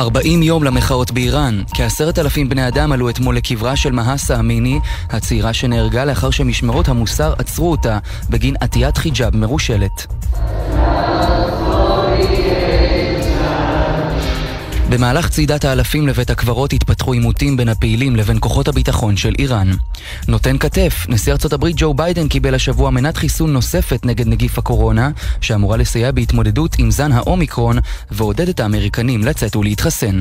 40 יום למחאות באיראן. כעשרת אלפים בני אדם עלו אתמול לקברה של מהסה אמיני, הצעירה שנהרגה לאחר שמשמרות המוסר עצרו אותה בגין עטיית חיג'אב מרושלת. במהלך צעידת האלפים לבית הקברות התפתחו עימותים בין הפעילים לבין כוחות הביטחון של איראן. נותן כתף, נשיא ארצות הברית ג'ו ביידן קיבל השבוע מנת חיסון נוספת נגד נגיף הקורונה, שאמורה לסייע בהתמודדות עם זן האומיקרון, ועודד את האמריקנים לצאת ולהתחסן.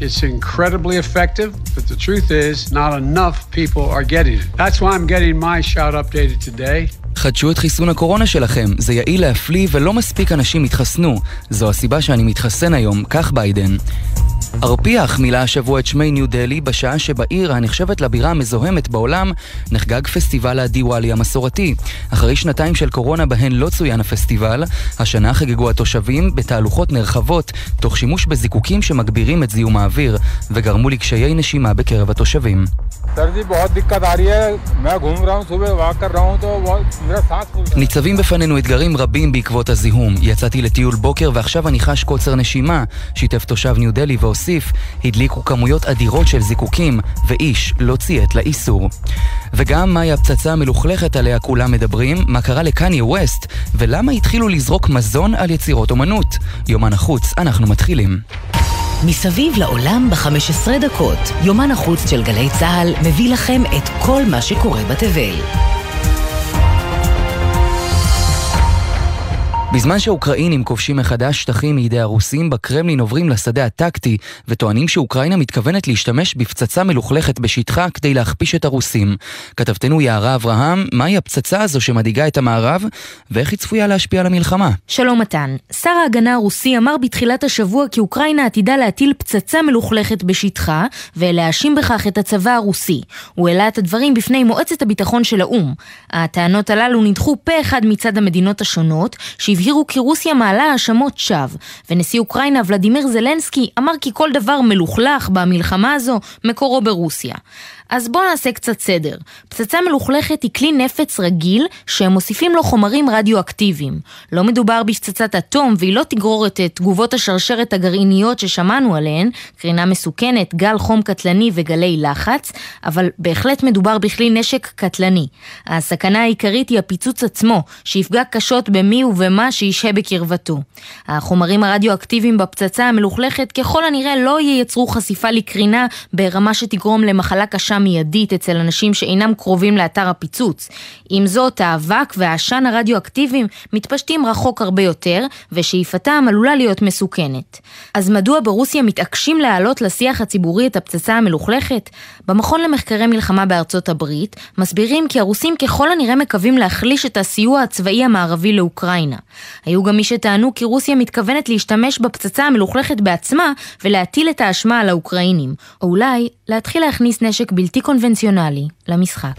Is, today. חדשו את חיסון הקורונה שלכם, זה יעיל להפליא ולא מספיק אנשים התחסנו. זו הסיבה שאני מתחסן היום, כך ביידן. ארפיח מילא השבוע את שמי ניו דלי בשעה שבעיר הנחשבת לבירה המזוהמת בעולם נחגג פסטיבל הדיוואלי המסורתי. אחרי שנתיים של קורונה בהן לא צוין הפסטיבל, השנה חגגו התושבים בתהלוכות נרחבות תוך שימוש בזיקוקים שמגבירים את זיהום האוויר וגרמו לקשיי נשימה בקרב התושבים. ניצבים בפנינו אתגרים רבים בעקבות הזיהום. יצאתי לטיול בוקר ועכשיו אני חש קוצר נשימה, שיתף תושב ניו דלי והוסיף, הדליקו כמויות אדירות של זיקוקים, ואיש לא ציית לאיסור. וגם מהי הפצצה המלוכלכת עליה כולם מדברים, מה קרה לקניה ווסט, ולמה התחילו לזרוק מזון על יצירות אומנות. יומן החוץ, אנחנו מתחילים. מסביב לעולם ב-15 דקות, יומן החוץ של גלי צה"ל מביא לכם את כל מה שקורה בתבל. בזמן שהאוקראינים כובשים מחדש שטחים מידי הרוסים, בקרמלין עוברים לשדה הטקטי וטוענים שאוקראינה מתכוונת להשתמש בפצצה מלוכלכת בשטחה כדי להכפיש את הרוסים. כתבתנו יערה אברהם, מהי הפצצה הזו שמדאיגה את המערב ואיך היא צפויה להשפיע על המלחמה? שלום מתן. שר ההגנה הרוסי אמר בתחילת השבוע כי אוקראינה עתידה להטיל פצצה מלוכלכת בשטחה ולהאשים בכך את הצבא הרוסי. הוא העלה את הדברים בפני מועצת הביטחון של האו"ם. הטענות הללו נדחו פה אחד מצד המדינות השונות, הבהירו כי רוסיה מעלה האשמות שווא, ונשיא אוקראינה ולדימיר זלנסקי אמר כי כל דבר מלוכלך במלחמה הזו מקורו ברוסיה. אז בואו נעשה קצת סדר. פצצה מלוכלכת היא כלי נפץ רגיל שהם מוסיפים לו חומרים רדיואקטיביים. לא מדובר בפצצת אטום והיא לא תגרור את תגובות השרשרת הגרעיניות ששמענו עליהן, קרינה מסוכנת, גל חום קטלני וגלי לחץ, אבל בהחלט מדובר בכלי נשק קטלני. הסכנה העיקרית היא הפיצוץ עצמו, שיפגע קשות במי ובמה שישהה בקרבתו. החומרים הרדיואקטיביים בפצצה המלוכלכת ככל הנראה לא ייצרו חשיפה לקרינה ברמה שתגרום למחלה קשה מיידית אצל אנשים שאינם קרובים לאתר הפיצוץ. עם זאת, האבק והעשן הרדיואקטיביים מתפשטים רחוק הרבה יותר, ושאיפתם עלולה להיות מסוכנת. אז מדוע ברוסיה מתעקשים להעלות לשיח הציבורי את הפצצה המלוכלכת? במכון למחקרי מלחמה בארצות הברית מסבירים כי הרוסים ככל הנראה מקווים להחליש את הסיוע הצבאי המערבי לאוקראינה. היו גם מי שטענו כי רוסיה מתכוונת להשתמש בפצצה המלוכלכת בעצמה ולהטיל את האשמה על האוקראינים, או אולי להתחיל להכניס נשק בלתי קונבנציונלי למשחק.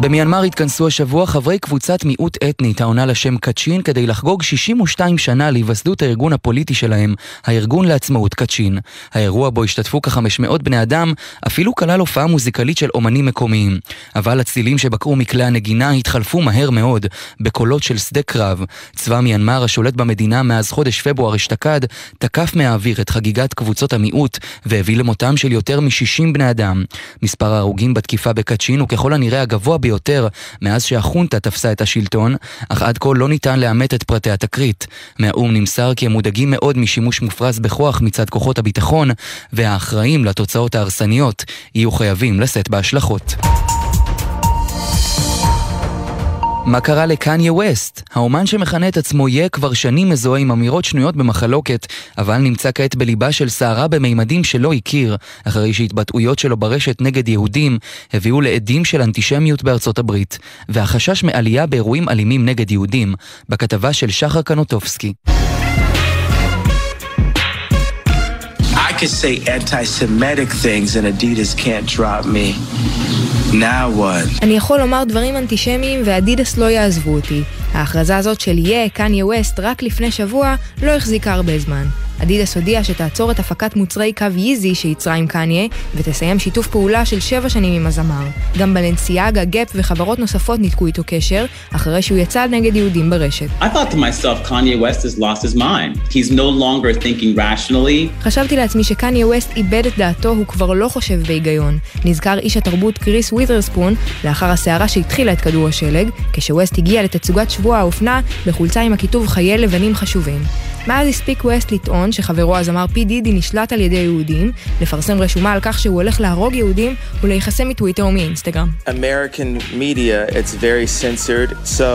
במיינמר התכנסו השבוע חברי קבוצת מיעוט אתנית העונה לשם קצ'ין כדי לחגוג 62 שנה להיווסדות הארגון הפוליטי שלהם, הארגון לעצמאות קצ'ין. האירוע בו השתתפו כ-500 בני אדם, אפילו כלל הופעה מוזיקלית של אומנים מקומיים. אבל הצלילים שבקעו מכלי הנגינה התחלפו מהר מאוד, בקולות של שדה קרב. צבא מיינמר השולט במדינה מאז חודש פברואר אשתקד, תקף מהאוויר את חגיגת קבוצות המיעוט, והביא למותם של יותר מ-60 בני אדם. מספר ההרוגים בתקיפה בקצ'ין הוא ככל הנראה הגבוה ביותר מאז שהחונטה תפסה את השלטון, אך עד כה לא ניתן לאמת את פרטי התקרית. מהאו"ם נמסר כי הם מודאגים מאוד משימוש מופרז בכוח מצד כוחות הביטחון, והאחראים לתוצאות ההרסניות יהיו חייבים לשאת בהשלכות. מה קרה לקניה ווסט? האומן שמכנה את עצמו יה כבר שנים מזוהה עם אמירות שנויות במחלוקת, אבל נמצא כעת בליבה של סערה במימדים שלא הכיר, אחרי שהתבטאויות שלו ברשת נגד יהודים הביאו לעדים של אנטישמיות בארצות הברית, והחשש מעלייה באירועים אלימים נגד יהודים, בכתבה של שחר קנוטובסקי. could say anti-Semitic things and Adidas can't drop me. Now what? אני יכול לומר דברים אנטישמיים ואדידס לא יעזבו אותי. ההכרזה הזאת של יהיה, קניה ווסט, רק לפני שבוע, לא החזיקה הרבה זמן. אדידס הודיעה שתעצור את הפקת מוצרי קו ייזי שייצרה עם קניה, ותסיים שיתוף פעולה של שבע שנים עם הזמר. גם בלנסיאגה, גאפ וחברות נוספות ניתקו איתו קשר, אחרי שהוא יצא נגד יהודים ברשת. חשבתי לעצמי שקניה ווסט איבד את דעתו, הוא כבר לא חושב בהיגיון. נזכר איש התרבות קריס ווית'רספון, לאחר הסערה שהתחילה את כדור השלג, כשווסט הגיע לתצוגת שבוע האופנה בחולצה עם הכיתוב חיי לבנים חשובים. מאז הספיק ווסט לטעון שחברו הזמר פי דידי נשלט על ידי יהודים, לפרסם רשומה על כך שהוא הולך להרוג יהודים ולהיחסם מטוויטר ומאינסטגרם. American media, it's very censored, so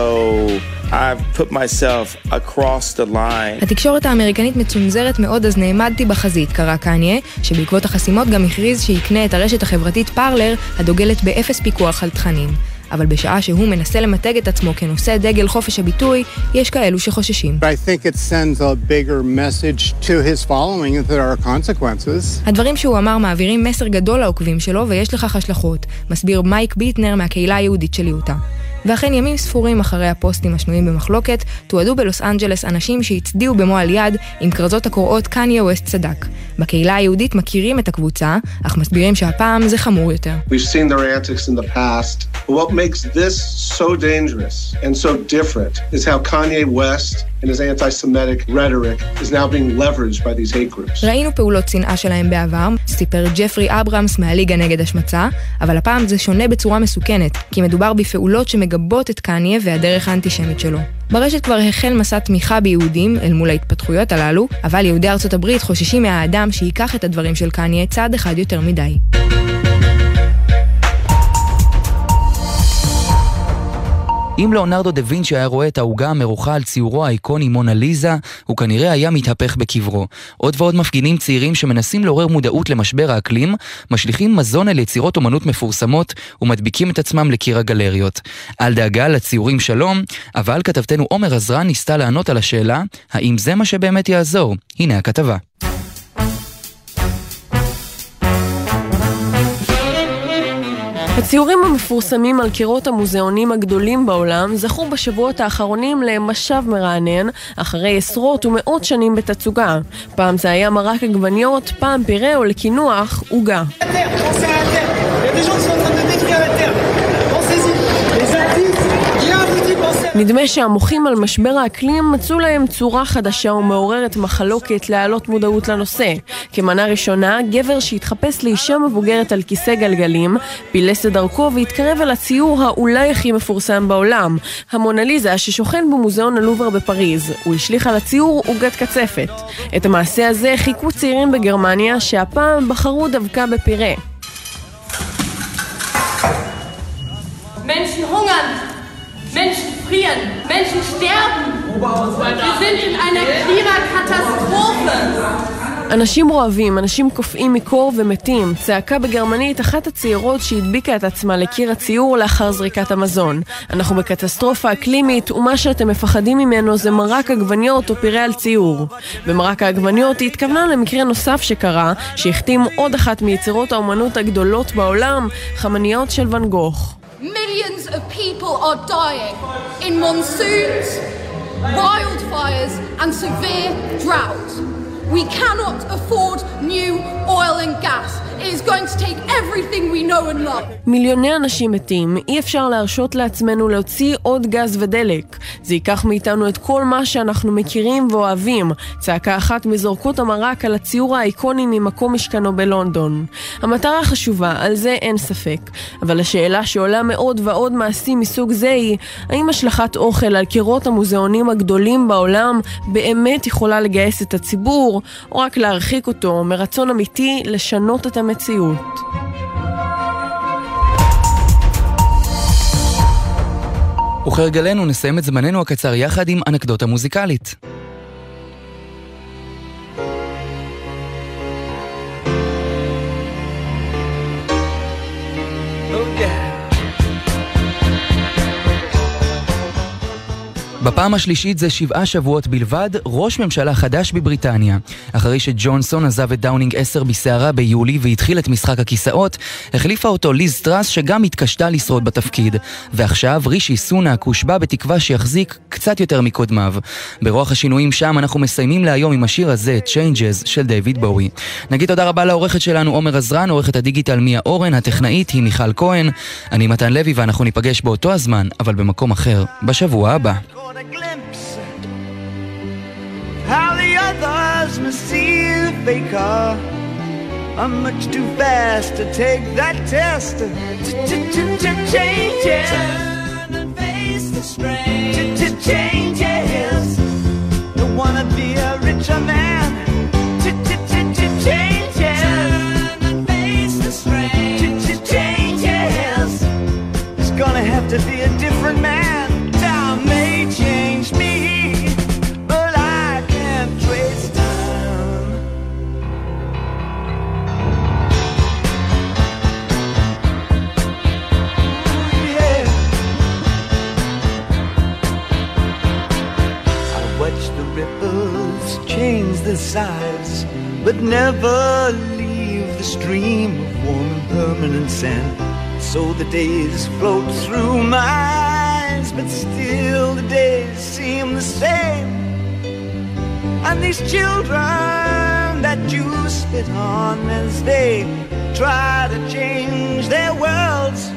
I've put myself across the line. התקשורת האמריקנית מצונזרת מאוד אז נעמדתי בחזית, קרא קניה, שבעקבות החסימות גם הכריז שיקנה את הרשת החברתית פארלר, הדוגלת באפס פיקוח על תכנים. אבל בשעה שהוא מנסה למתג את עצמו כנושא דגל חופש הביטוי, יש כאלו שחוששים. הדברים שהוא אמר מעבירים מסר גדול לעוקבים שלו ויש לכך השלכות, מסביר מייק ביטנר מהקהילה היהודית של יוטה. ואכן ימים ספורים אחרי הפוסטים השנויים במחלוקת, תועדו בלוס אנג'לס אנשים שהצדיעו במועל יד עם כרזות הקוראות קניה ווסט צדק. בקהילה היהודית מכירים את הקבוצה, אך מסבירים שהפעם זה חמור יותר. so so and his anti-Semitic rhetoric is now being leveraged by these hate groups. ראינו פעולות שנאה שלהם בעבר, סיפר ג'פרי אברהמס מהליגה נגד השמצה, אבל הפעם זה שונה בצורה מסוכנת, כי מדובר בפעולות שמגבות את קניה והדרך האנטישמית שלו. ברשת כבר החל מסע תמיכה ביהודים אל מול ההתפתחויות הללו, אבל יהודי ארצות הברית חוששים מהאדם שייקח את הדברים של קניה צעד אחד יותר מדי. אם לאונרדו דה וינצ'י היה רואה את העוגה המרוחה על ציורו האיקוני מונה ליזה, הוא כנראה היה מתהפך בקברו. עוד ועוד מפגינים צעירים שמנסים לעורר מודעות למשבר האקלים, משליכים מזון אל יצירות אומנות מפורסמות ומדביקים את עצמם לקיר הגלריות. אל דאגה לציורים שלום, אבל כתבתנו עומר עזרן ניסתה לענות על השאלה, האם זה מה שבאמת יעזור? הנה הכתבה. הציורים המפורסמים על קירות המוזיאונים הגדולים בעולם זכו בשבועות האחרונים למשב מרענן אחרי עשרות ומאות שנים בתצוגה. פעם זה היה מרק עגבניות, פעם פירה או לקינוח עוגה. נדמה שהמוחים על משבר האקלים מצאו להם צורה חדשה ומעוררת מחלוקת להעלות מודעות לנושא. כמנה ראשונה, גבר שהתחפש לאישה מבוגרת על כיסא גלגלים, פילס את דרכו והתקרב אל הציור האולי הכי מפורסם בעולם, המונליזה ששוכן במוזיאון הלובר בפריז. הוא השליך על הציור עוגת קצפת. את המעשה הזה חיכו צעירים בגרמניה, שהפעם בחרו דווקא בפירה. Menschen hungern! Menschen frieren, Menschen sterben. Wir sind in einer Klimakatastrophe. אנשים רועבים, אנשים קופאים מקור ומתים. צעקה בגרמנית אחת הצעירות שהדביקה את עצמה לקיר הציור לאחר זריקת המזון. אנחנו בקטסטרופה אקלימית, ומה שאתם מפחדים ממנו זה מרק עגבניות או פירה על ציור. במרק העגבניות היא התכוונה למקרה נוסף שקרה, שהחתים עוד אחת מיצירות האומנות הגדולות בעולם, חמניות של ואן גוך. Millions of people are dying in monsoons, wildfires, and severe drought. We cannot afford new oil and gas. מיליוני אנשים מתים, אי אפשר להרשות לעצמנו להוציא עוד גז ודלק. זה ייקח מאיתנו את כל מה שאנחנו מכירים ואוהבים, צעקה אחת מזורקות המרק על הציור האיקוני ממקום משכנו בלונדון. המטרה חשובה, על זה אין ספק. אבל השאלה שעולה מאוד ועוד מעשים מסוג זה היא, האם השלכת אוכל על קירות המוזיאונים הגדולים בעולם באמת יכולה לגייס את הציבור, או רק להרחיק אותו מרצון אמיתי לשנות את המציאות. וכהרגלנו נסיים את זמננו הקצר יחד עם אנקדוטה מוזיקלית. בפעם השלישית זה שבעה שבועות בלבד, ראש ממשלה חדש בבריטניה. אחרי שג'ונסון עזב את דאונינג 10 בסערה ביולי והתחיל את משחק הכיסאות, החליפה אותו ליז טראס שגם התקשתה לשרוד בתפקיד. ועכשיו רישי סונאק הושבע בתקווה שיחזיק קצת יותר מקודמיו. ברוח השינויים שם אנחנו מסיימים להיום עם השיר הזה, Changes של דיוויד בואי. נגיד תודה רבה לעורכת שלנו עומר עזרן, עורכת הדיגיטל מיה אורן, הטכנאית היא מיכל כהן. אני מתן לוי ואנחנו ניפגש באותו הזמן, אבל במקום אחר, בשבוע הבא. A glimpse how the others must see the faker I'm much too fast to take that test. Changes. Turn and face the strain Changes. Don't wanna be a richer man sides, but never leave the stream of warm and permanent sand. So the days float through my eyes, but still the days seem the same. And these children that you spit on as they try to change their worlds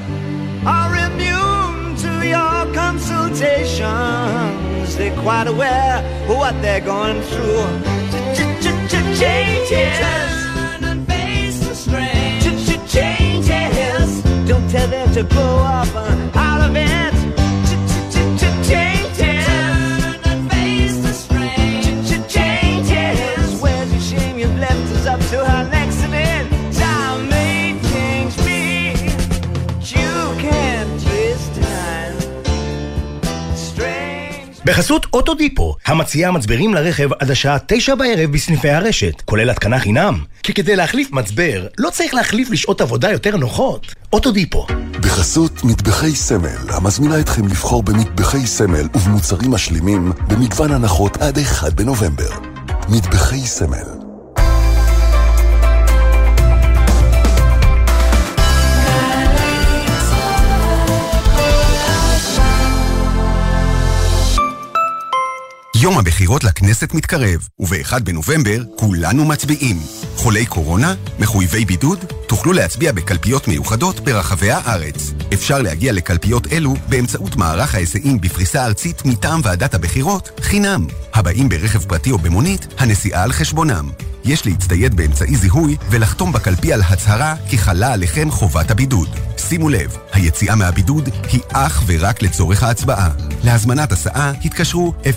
are immune to your consultations. They're quite aware of what they're going through changes. Turn and face the strange. Changes. Don't tell them to blow up uh, out of it. בחסות אוטודיפו, המציעה מצברים לרכב עד השעה תשע בערב בסניפי הרשת, כולל התקנה חינם. כי כדי להחליף מצבר, לא צריך להחליף לשעות עבודה יותר נוחות. אוטודיפו. בחסות מטבחי סמל, המזמינה אתכם לבחור במטבחי סמל ובמוצרים משלימים במגוון הנחות עד 1 בנובמבר. מטבחי סמל יום הבחירות לכנסת מתקרב, וב-1 בנובמבר כולנו מצביעים. חולי קורונה? מחויבי בידוד? תוכלו להצביע בקלפיות מיוחדות ברחבי הארץ. אפשר להגיע לקלפיות אלו באמצעות מערך ההיסעים בפריסה ארצית מטעם ועדת הבחירות, חינם. הבאים ברכב פרטי או במונית, הנסיעה על חשבונם. יש להצטייד באמצעי זיהוי ולחתום בקלפי על הצהרה כי חלה עליכם חובת הבידוד. שימו לב, היציאה מהבידוד היא אך ורק לצורך ההצבעה. להזמנת הסעה התקשרו 077-6017-137.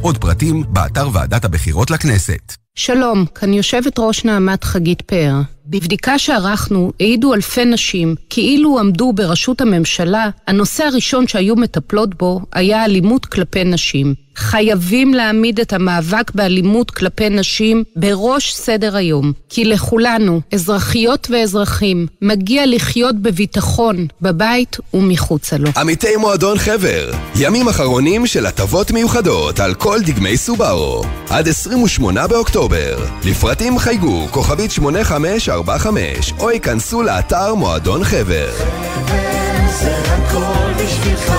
עוד פרטים באתר ועדת הבחירות לכנסת. שלום, כאן יושבת ראש נעמת חגית פאר. בבדיקה שערכנו העידו אלפי נשים כאילו עמדו בראשות הממשלה, הנושא הראשון שהיו מטפלות בו היה אלימות כלפי נשים. חייבים להעמיד את המאבק באלימות כלפי נשים בראש סדר היום. כי לכולנו, אזרחיות ואזרחים, מגיע לחיות בביטחון, בבית ומחוצה לו. עמיתי מועדון חבר, ימים אחרונים של הטבות מיוחדות על כל דגמי סובארו. עד 28 באוקטובר. לפרטים חייגו כוכבית 8545 או ייכנסו לאתר מועדון חבר. חבר זה הכל בשבילך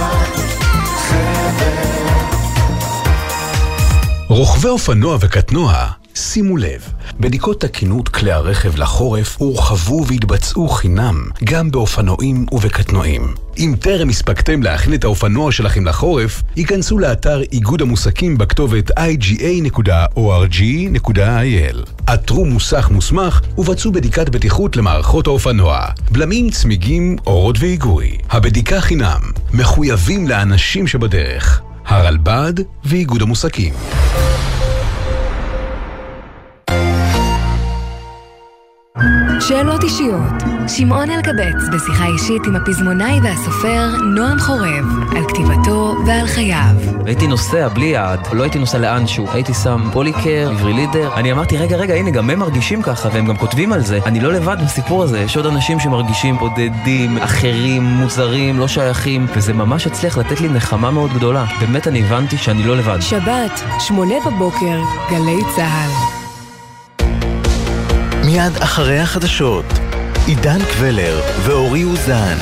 רוכבי אופנוע וקטנוע, שימו לב, בדיקות תקינות כלי הרכב לחורף הורחבו והתבצעו חינם, גם באופנועים ובקטנועים. אם טרם הספקתם להכין את האופנוע שלכם לחורף, ייכנסו לאתר איגוד המוסקים בכתובת iga.org.il. עתרו מוסך מוסמך ובצעו בדיקת בטיחות למערכות האופנוע, בלמים, צמיגים, אורות והיגוי. הבדיקה חינם, מחויבים לאנשים שבדרך. הרלב"ד ואיגוד המוסקים. שאלות אישיות. שמעון אלקבץ בשיחה אישית עם הפזמונאי והסופר נועם חורב, על כתיבתו ועל חייו. הייתי נוסע בלי יעד, לא הייתי נוסע לאנשהו, הייתי שם פוליקר, עברי לידר. אני אמרתי, רגע, רגע, הנה, גם הם מרגישים ככה, והם גם כותבים על זה. אני לא לבד בסיפור הזה, יש עוד אנשים שמרגישים בודדים, אחרים, מוזרים, לא שייכים, וזה ממש הצליח לתת לי נחמה מאוד גדולה. באמת אני הבנתי שאני לא לבד. שבת, שמונה בבוקר, גלי צה"ל. מיד אחרי החדשות, עידן קבלר ואורי אוזן.